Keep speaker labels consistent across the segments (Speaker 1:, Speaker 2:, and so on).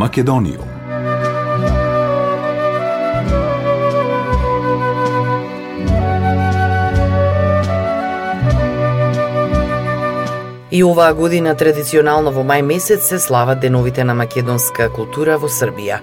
Speaker 1: Македонијум.
Speaker 2: И оваа година традиционално во мај месец се слават деновите на македонска култура во Србија.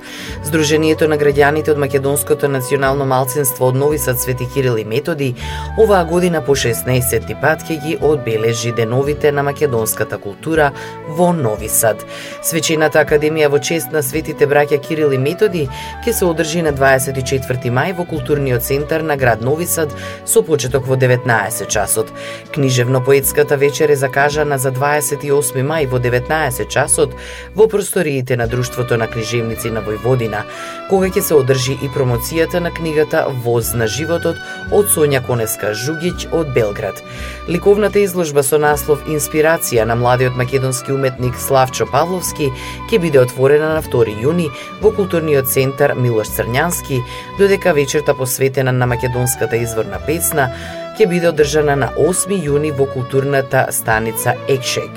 Speaker 2: Сдруженијето на граѓаните од македонското национално малцинство од Нови Сад Свети Кирил и Методи оваа година по 16 пат ќе ги одбележи деновите на македонската култура во Нови Сад. Свечената академија во чест на светите браќа Кирил и Методи ќе се одржи на 24 мај во културниот центар на град Нови Сад со почеток во 19 часот. Книжевно-поетската вечер е закажана за 28 мај во 19 часот во просториите на Друштвото на книжевници на Војводина, кога ќе се одржи и промоцијата на книгата Воз на животот од Сонја Конеска Жугиќ од Белград. Ликовната изложба со наслов Инспирација на младиот македонски уметник Славчо Павловски ќе биде отворена на 2 јуни во културниот центар Милош Црњански, додека вечерта посветена на македонската изворна песна ќе биде одржана на 8 јуни во културната станица Екшек.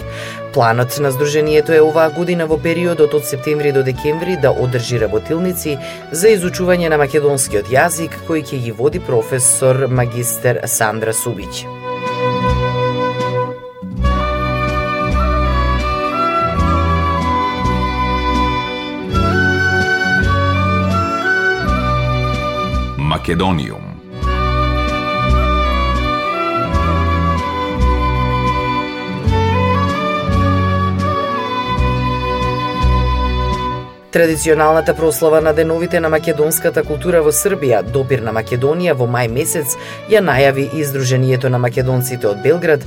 Speaker 2: Планот на Сдруженијето е оваа година во периодот од септември до декември да одржи работилници за изучување на македонскиот јазик кој ќе ги води професор магистер Сандра Субиќ.
Speaker 1: Македониум
Speaker 2: Традиционалната прослава на деновите на македонската култура во Србија, Допир на Македонија во мај месец, ја најави Издруженијето на македонците од Белград,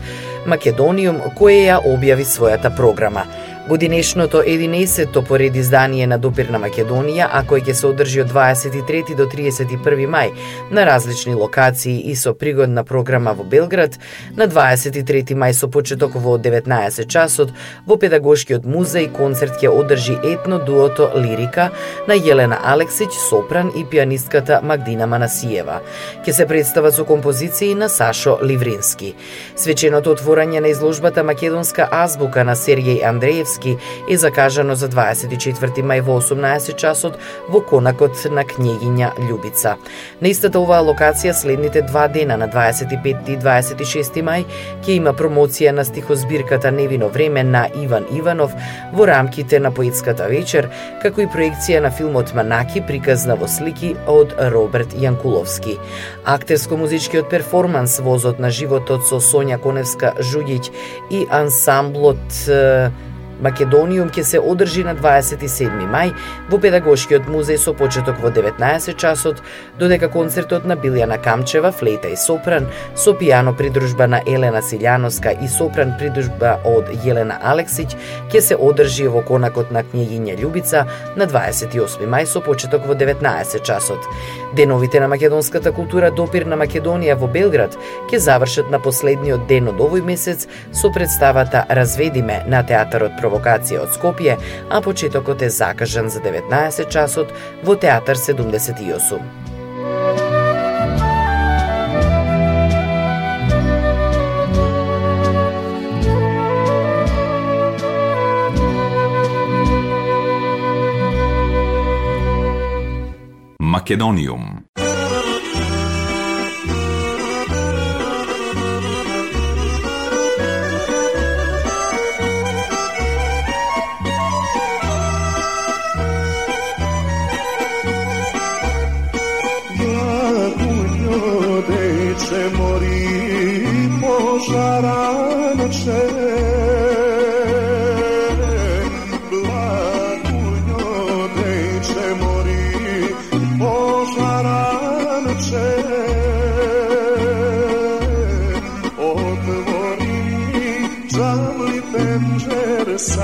Speaker 2: Македониум, кое ја објави својата програма. Годинешното 11-то поред издание на Допир на Македонија, а кој ќе се одржи од 23 до 31 мај на различни локации и со пригодна програма во Белград, на 23 мај со почеток во 19 часот во Педагошкиот музеј концерт ќе одржи етно дуото Лирика на Јелена Алексиќ, сопран и пианистката Магдина Манасиева. Ќе се представа со композиции на Сашо Ливрински. Свеченото отворање на изложбата Македонска азбука на Сергеј Андреевски Левски е закажано за 24 мај во 18 часот во конакот на княгиња Љубица. На истата оваа локација следните два дена на 25 и 26 мај ќе има промоција на стихозбирката Невино време на Иван Иванов во рамките на поетската вечер, како и проекција на филмот Манаки приказна во слики од Роберт Јанкуловски. Актерско-музичкиот перформанс Возот на животот со Сонја Коневска Жуѓиќ и ансамблот Македониум ќе се одржи на 27 мај во Педагошкиот музеј со почеток во 19 часот, додека концертот на Билјана Камчева, флейта и сопран, со пијано придружба на Елена Силјановска и сопран придружба од Јелена Алексиќ, ќе се одржи во конакот на княгиња Љубица на 28 мај со почеток во 19 часот. Деновите на македонската култура допир на Македонија во Белград ќе завршат на последниот ден од овој месец со представата Разведиме на театарот провокација од Скопје, а почетокот е закажан за 19 часот во Театар 78.
Speaker 1: Македониум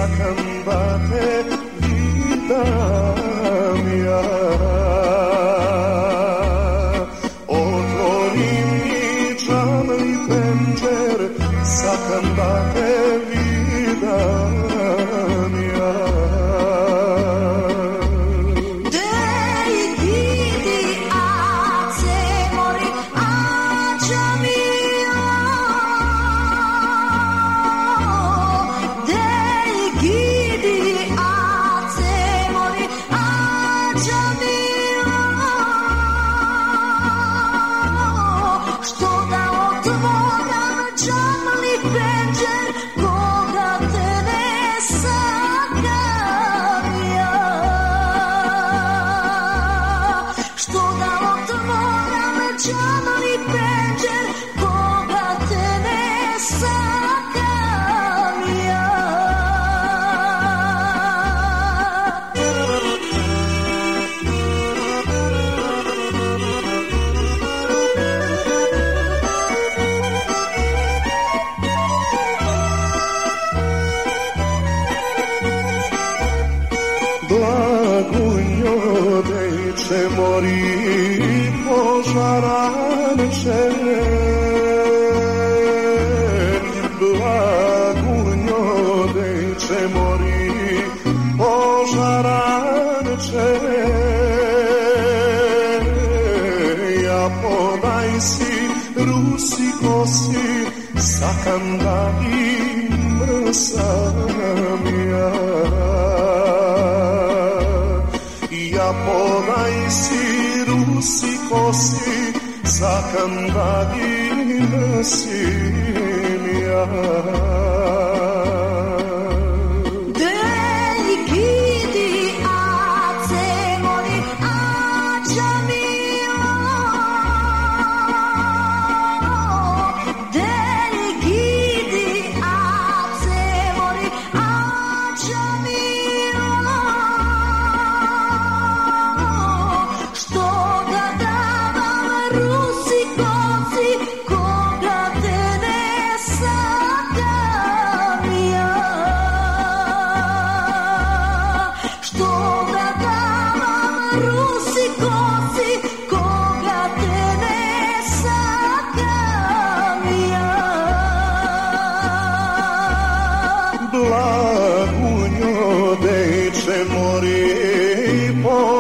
Speaker 3: combate, vida mía. σε μωρή πως αράνεσε Λαγουνιώτε σε μωρή πως αράνεσε Ιαπωνάι σι ρουσικό σι σακαντάρι μρσάνα fosi sakambagi nasimian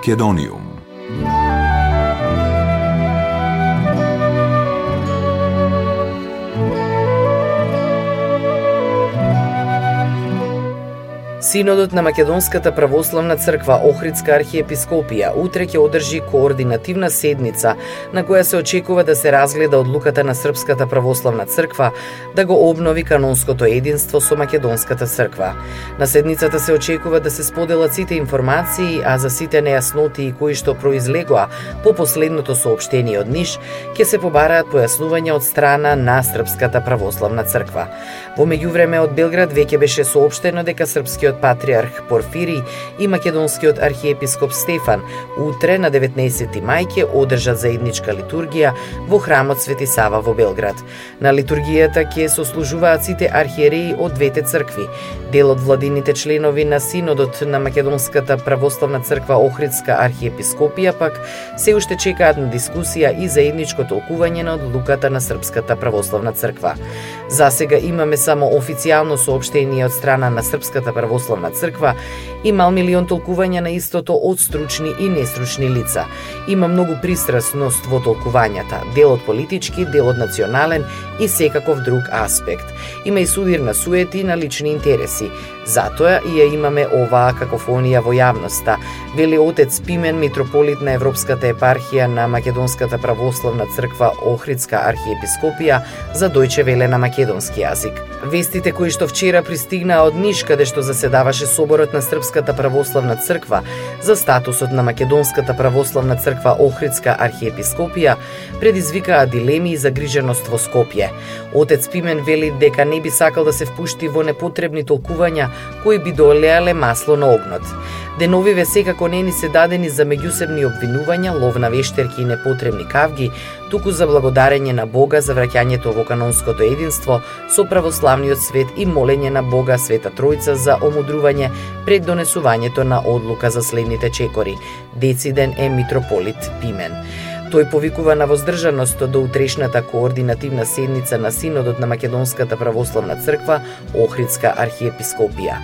Speaker 1: Македониум.
Speaker 2: Синодот на Македонската православна црква Охридска архиепископија утре ќе одржи координативна седница на која се очекува да се разгледа одлуката на Српската православна црква да го обнови канонското единство со Македонската црква. На седницата се очекува да се споделат сите информации, а за сите нејасноти кои што произлегоа по последното соопштение од Ниш, ќе се побараат појаснувања од страна на Српската православна црква. Во меѓувреме од Белград веќе беше соопштено дека српскиот патриарх Порфири и македонскиот архиепископ Стефан утре на 19 мај ќе одржат заедничка литургија во храмот Свети Сава во Белград. На литургијата ќе сослужуваат сите архиереи од двете цркви. Дел од владините членови на Синодот на Македонската православна црква Охридска архиепископија пак се уште чекаат на дискусија и заедничко толкување на одлуката на Српската православна црква. За сега имаме само официјално сообштение од страна на Српската православна црква црква мал милион толкувања на истото од стручни и нестручни лица. Има многу пристрасност во толкувањата, дел од политички, дел од национален и секаков друг аспект. Има и судир на суети на лични интереси. Затоа и ја имаме оваа какофонија во јавноста, вели отец Пимен, митрополит на Европската епархија на Македонската православна црква Охридска архиепископија за Дојче Веле на македонски јазик. Вестите кои што вчера пристигнаа од Ниш, каде што заседаваше соборот на Српската православна црква за статусот на Македонската православна црква Охридска архиепископија, предизвикаа дилеми и загриженост во Скопје. Отец Пимен вели дека не би сакал да се впушти во непотребни очекувања кои би долеале масло на огнот. Деновиве секако не ни се дадени за меѓусебни обвинувања, лов на вештерки и непотребни кавги, туку за благодарење на Бога за враќањето во канонското единство со православниот свет и молење на Бога Света Тројца за омудрување пред донесувањето на одлука за следните чекори. Дециден е митрополит Пимен. Тој повикува на воздржаност до утрешната координативна седница на Синодот на Македонската православна црква Охридска архиепископија.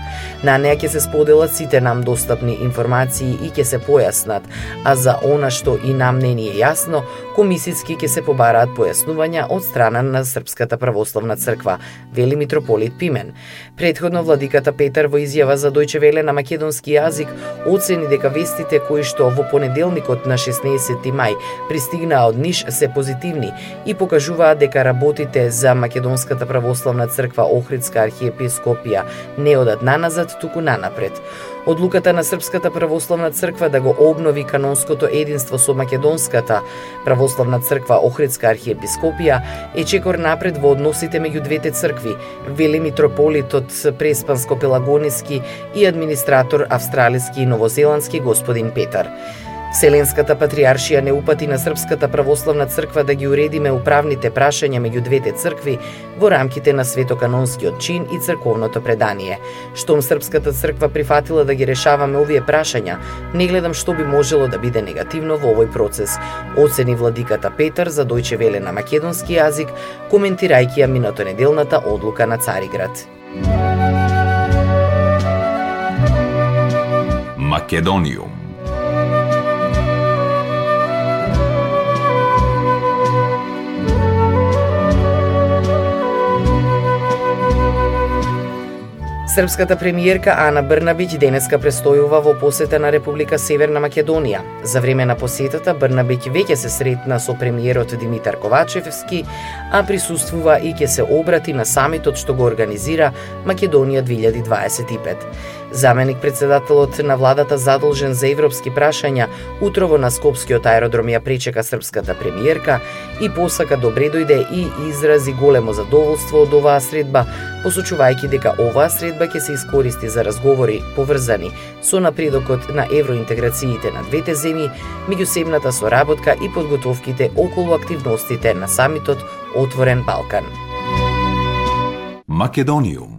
Speaker 2: На неа ќе се споделат сите нам достапни информации и ќе се појаснат, а за она што и нам не ни е јасно, комисиски ќе се побараат појаснувања од страна на Српската православна црква, вели митрополит Пимен. Предходно владиката Петар во изјава за Дојче Веле на македонски јазик оцени дека вестите кои што во понеделникот на 16 мај пристигнаа од Ниш се позитивни и покажуваат дека работите за Македонската православна црква Охридска архиепископија не одат наназад, туку нанапред. Одлуката на Српската православна црква да го обнови канонското единство со Македонската православна црква Охридска архиепископија е чекор напред во односите меѓу двете цркви, вели митрополитот Преспанско-Пелагониски и администратор австралиски и новозеландски господин Петар. Вселенската патриаршија не упати на Српската православна црква да ги уредиме управните прашања меѓу двете цркви во рамките на светоканонскиот чин и црковното предание. Штом Српската црква прифатила да ги решаваме овие прашања, не гледам што би можело да биде негативно во овој процес, оцени владиката Петар за Дојче Веле на македонски јазик, коментирајќи ја минатонеделната одлука на Цариград.
Speaker 1: Македониум
Speaker 2: Српската премиерка Ана Брнабиќ денеска престојува во посета на Република Северна Македонија. За време на посетата Брнабиќ веќе се сретна со премиерот Димитар Ковачевски, а присуствува и ќе се обрати на самитот што го организира Македонија 2025. Заменик председателот на владата задолжен за европски прашања утрово на Скопскиот аеродром ја пречека српската премиерка и посака добре дојде и изрази големо задоволство од оваа средба, посочувајќи дека оваа средба ќе се искористи за разговори поврзани со напредокот на евроинтеграциите на двете земји, меѓусебната соработка и подготовките околу активностите на самитот Отворен Балкан.
Speaker 1: Македониум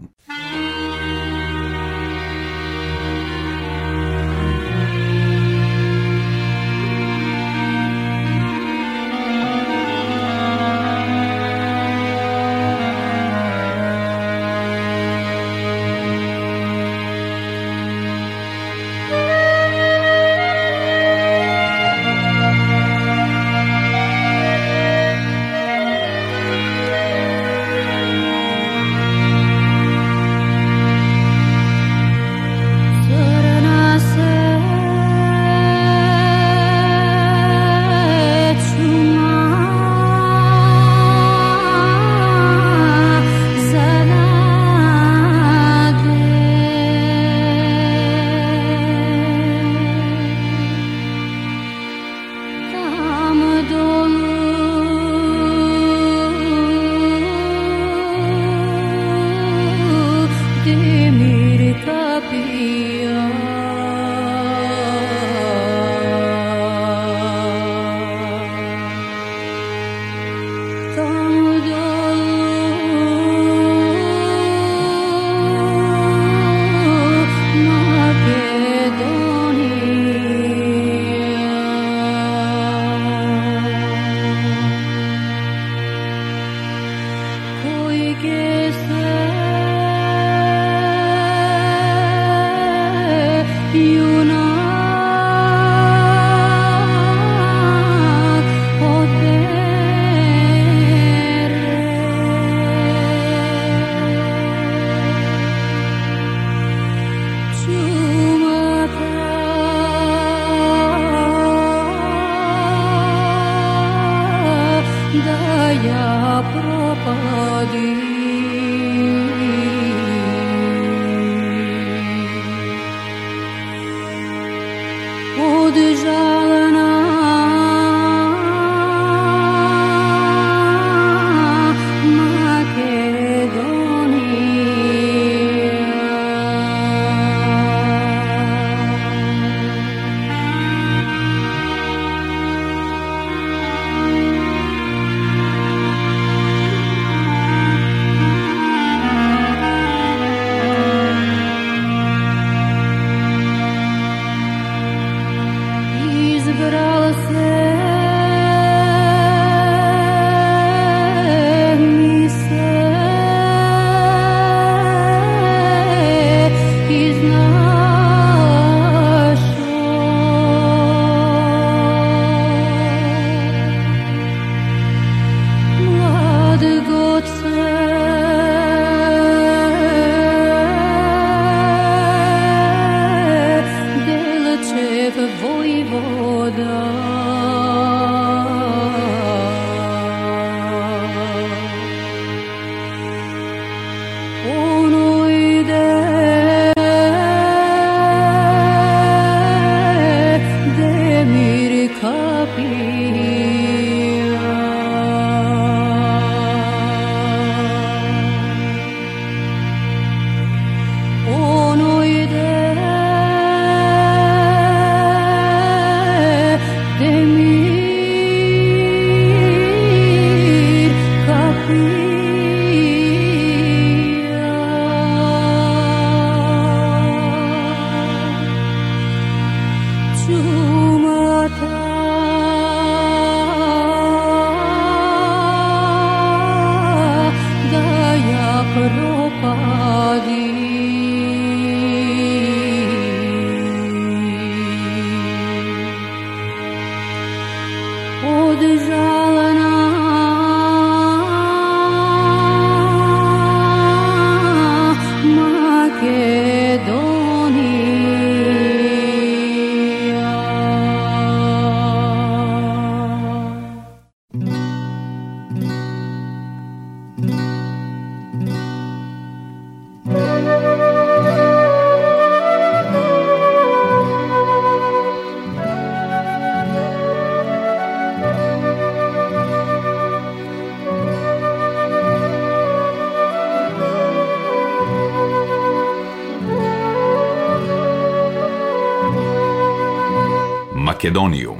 Speaker 1: Македониум.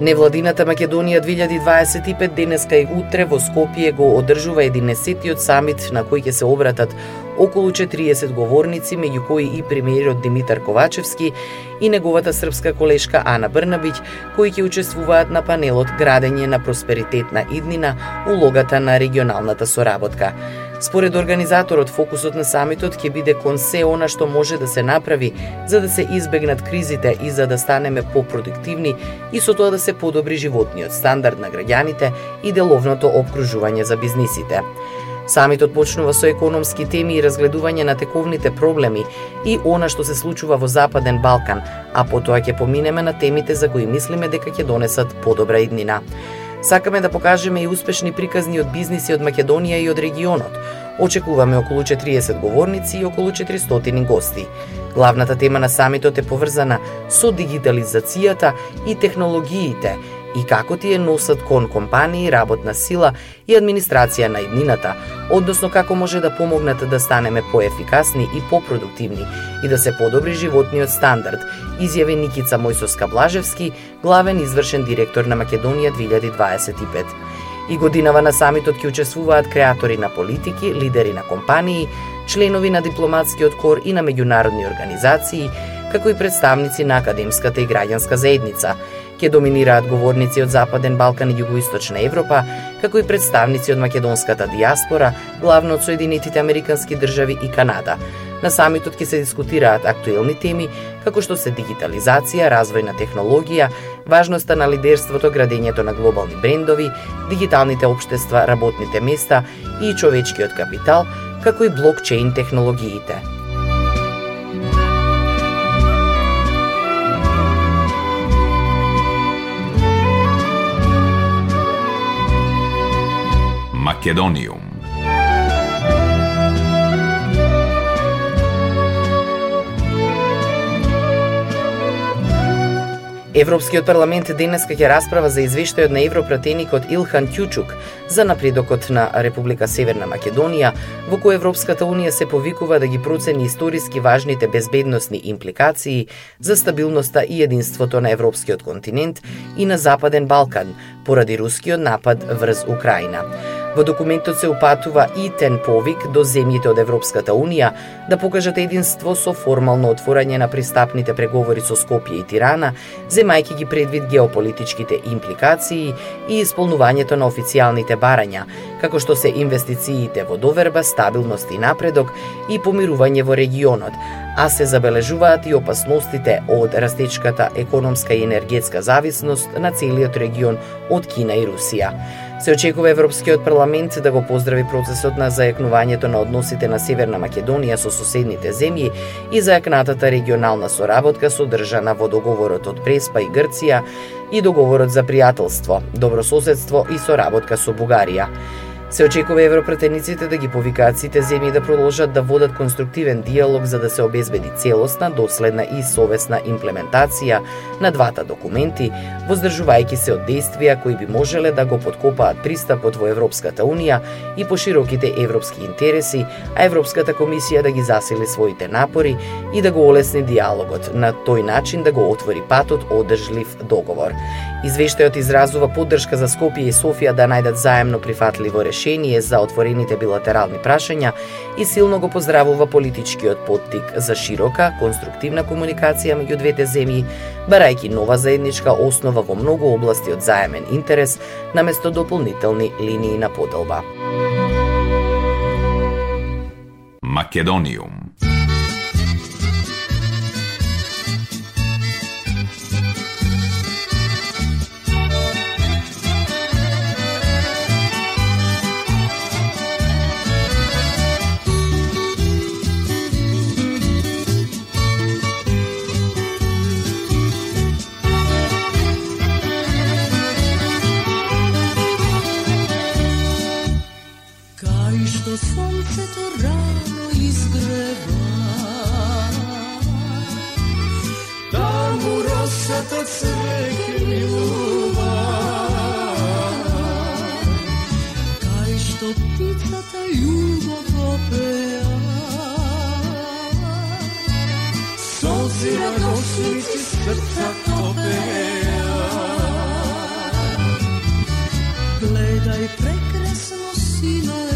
Speaker 2: Невладината Македонија 2025 денеска и утре во Скопје го одржува 11-тиот самит на кој ќе се обратат околу 40 говорници, меѓу кои и премиерот Димитар Ковачевски и неговата српска колешка Ана Брнабиќ, кои ќе учествуваат на панелот Градење на просперитетна иднина, улогата на регионалната соработка. Според организаторот, фокусот на самитот ќе биде кон се она што може да се направи за да се избегнат кризите и за да станеме попродуктивни и со тоа да се подобри животниот стандард на граѓаните и деловното обкружување за бизнисите. Самитот почнува со економски теми и разгледување на тековните проблеми и она што се случува во Западен Балкан, а потоа ќе поминеме на темите за кои мислиме дека ќе донесат подобра иднина. Сакаме да покажеме и успешни приказни од бизниси од Македонија и од регионот. Очекуваме околу 40 говорници и околу 400 гости. Главната тема на самитот е поврзана со дигитализацијата и технологиите и како тие носат кон компании, работна сила и администрација на иднината, односно како може да помогнат да станеме поефикасни и попродуктивни и да се подобри животниот стандард, изјави Никица Мојсовска Блажевски, главен извршен директор на Македонија 2025. И годинава на самитот ќе учествуваат креатори на политики, лидери на компании, членови на дипломатскиот кор и на меѓународни организации, како и представници на академската и граѓанска заедница, ќе доминираат говорници од Западен Балкан и Југоисточна Европа, како и представници од македонската диаспора, главно од Соединетите Американски држави и Канада. На самитот ќе се дискутираат актуелни теми, како што се дигитализација, развој на технологија, важноста на лидерството, градењето на глобални брендови, дигиталните општества, работните места и човечкиот капитал, како и блокчейн технологиите.
Speaker 1: Македониум.
Speaker 2: Европскиот парламент денеска ќе расправа за извештајот на европратеникот Илхан Кјучук за напредокот на Република Северна Македонија, во кој Европската Унија се повикува да ги процени историски важните безбедносни импликации за стабилноста и единството на европскиот континент и на Западен Балкан поради рускиот напад врз Украина. Во документот се упатува и тен повик до земјите од Европската Унија да покажат единство со формално отворање на пристапните преговори со Скопје и Тирана, земајќи ги предвид геополитичките импликации и исполнувањето на официјалните барања, како што се инвестициите во доверба, стабилност и напредок и помирување во регионот, а се забележуваат и опасностите од растечката економска и енергетска зависност на целиот регион од Кина и Русија. Се очекува Европскиот парламент да го поздрави процесот на зајакнувањето на односите на Северна Македонија со соседните земји и зајакнатата регионална соработка содржана во договорот од Преспа и Грција и договорот за пријателство, добрососедство и соработка со Бугарија. Се очекува европратениците да ги повикаат сите земји да продолжат да водат конструктивен диалог за да се обезбеди целосна, доследна и совесна имплементација на двата документи, воздржувајќи се од действија кои би можеле да го подкопаат пристапот во Европската Унија и пошироките европски интереси, а Европската комисија да ги засили своите напори и да го олесни диалогот, на тој начин да го отвори патот одржлив договор. Извештајот изразува поддршка за Скопје и Софија да најдат заемно прифатливо решение решение за отворените билатерални прашања и силно го поздравува политичкиот поттик за широка, конструктивна комуникација меѓу двете земји, барајќи нова заедничка основа во многу области од заемен интерес, наместо дополнителни линии на поделба.
Speaker 1: Македониум
Speaker 4: Svi radosnici srca topea Gledaj prekrasno sinoje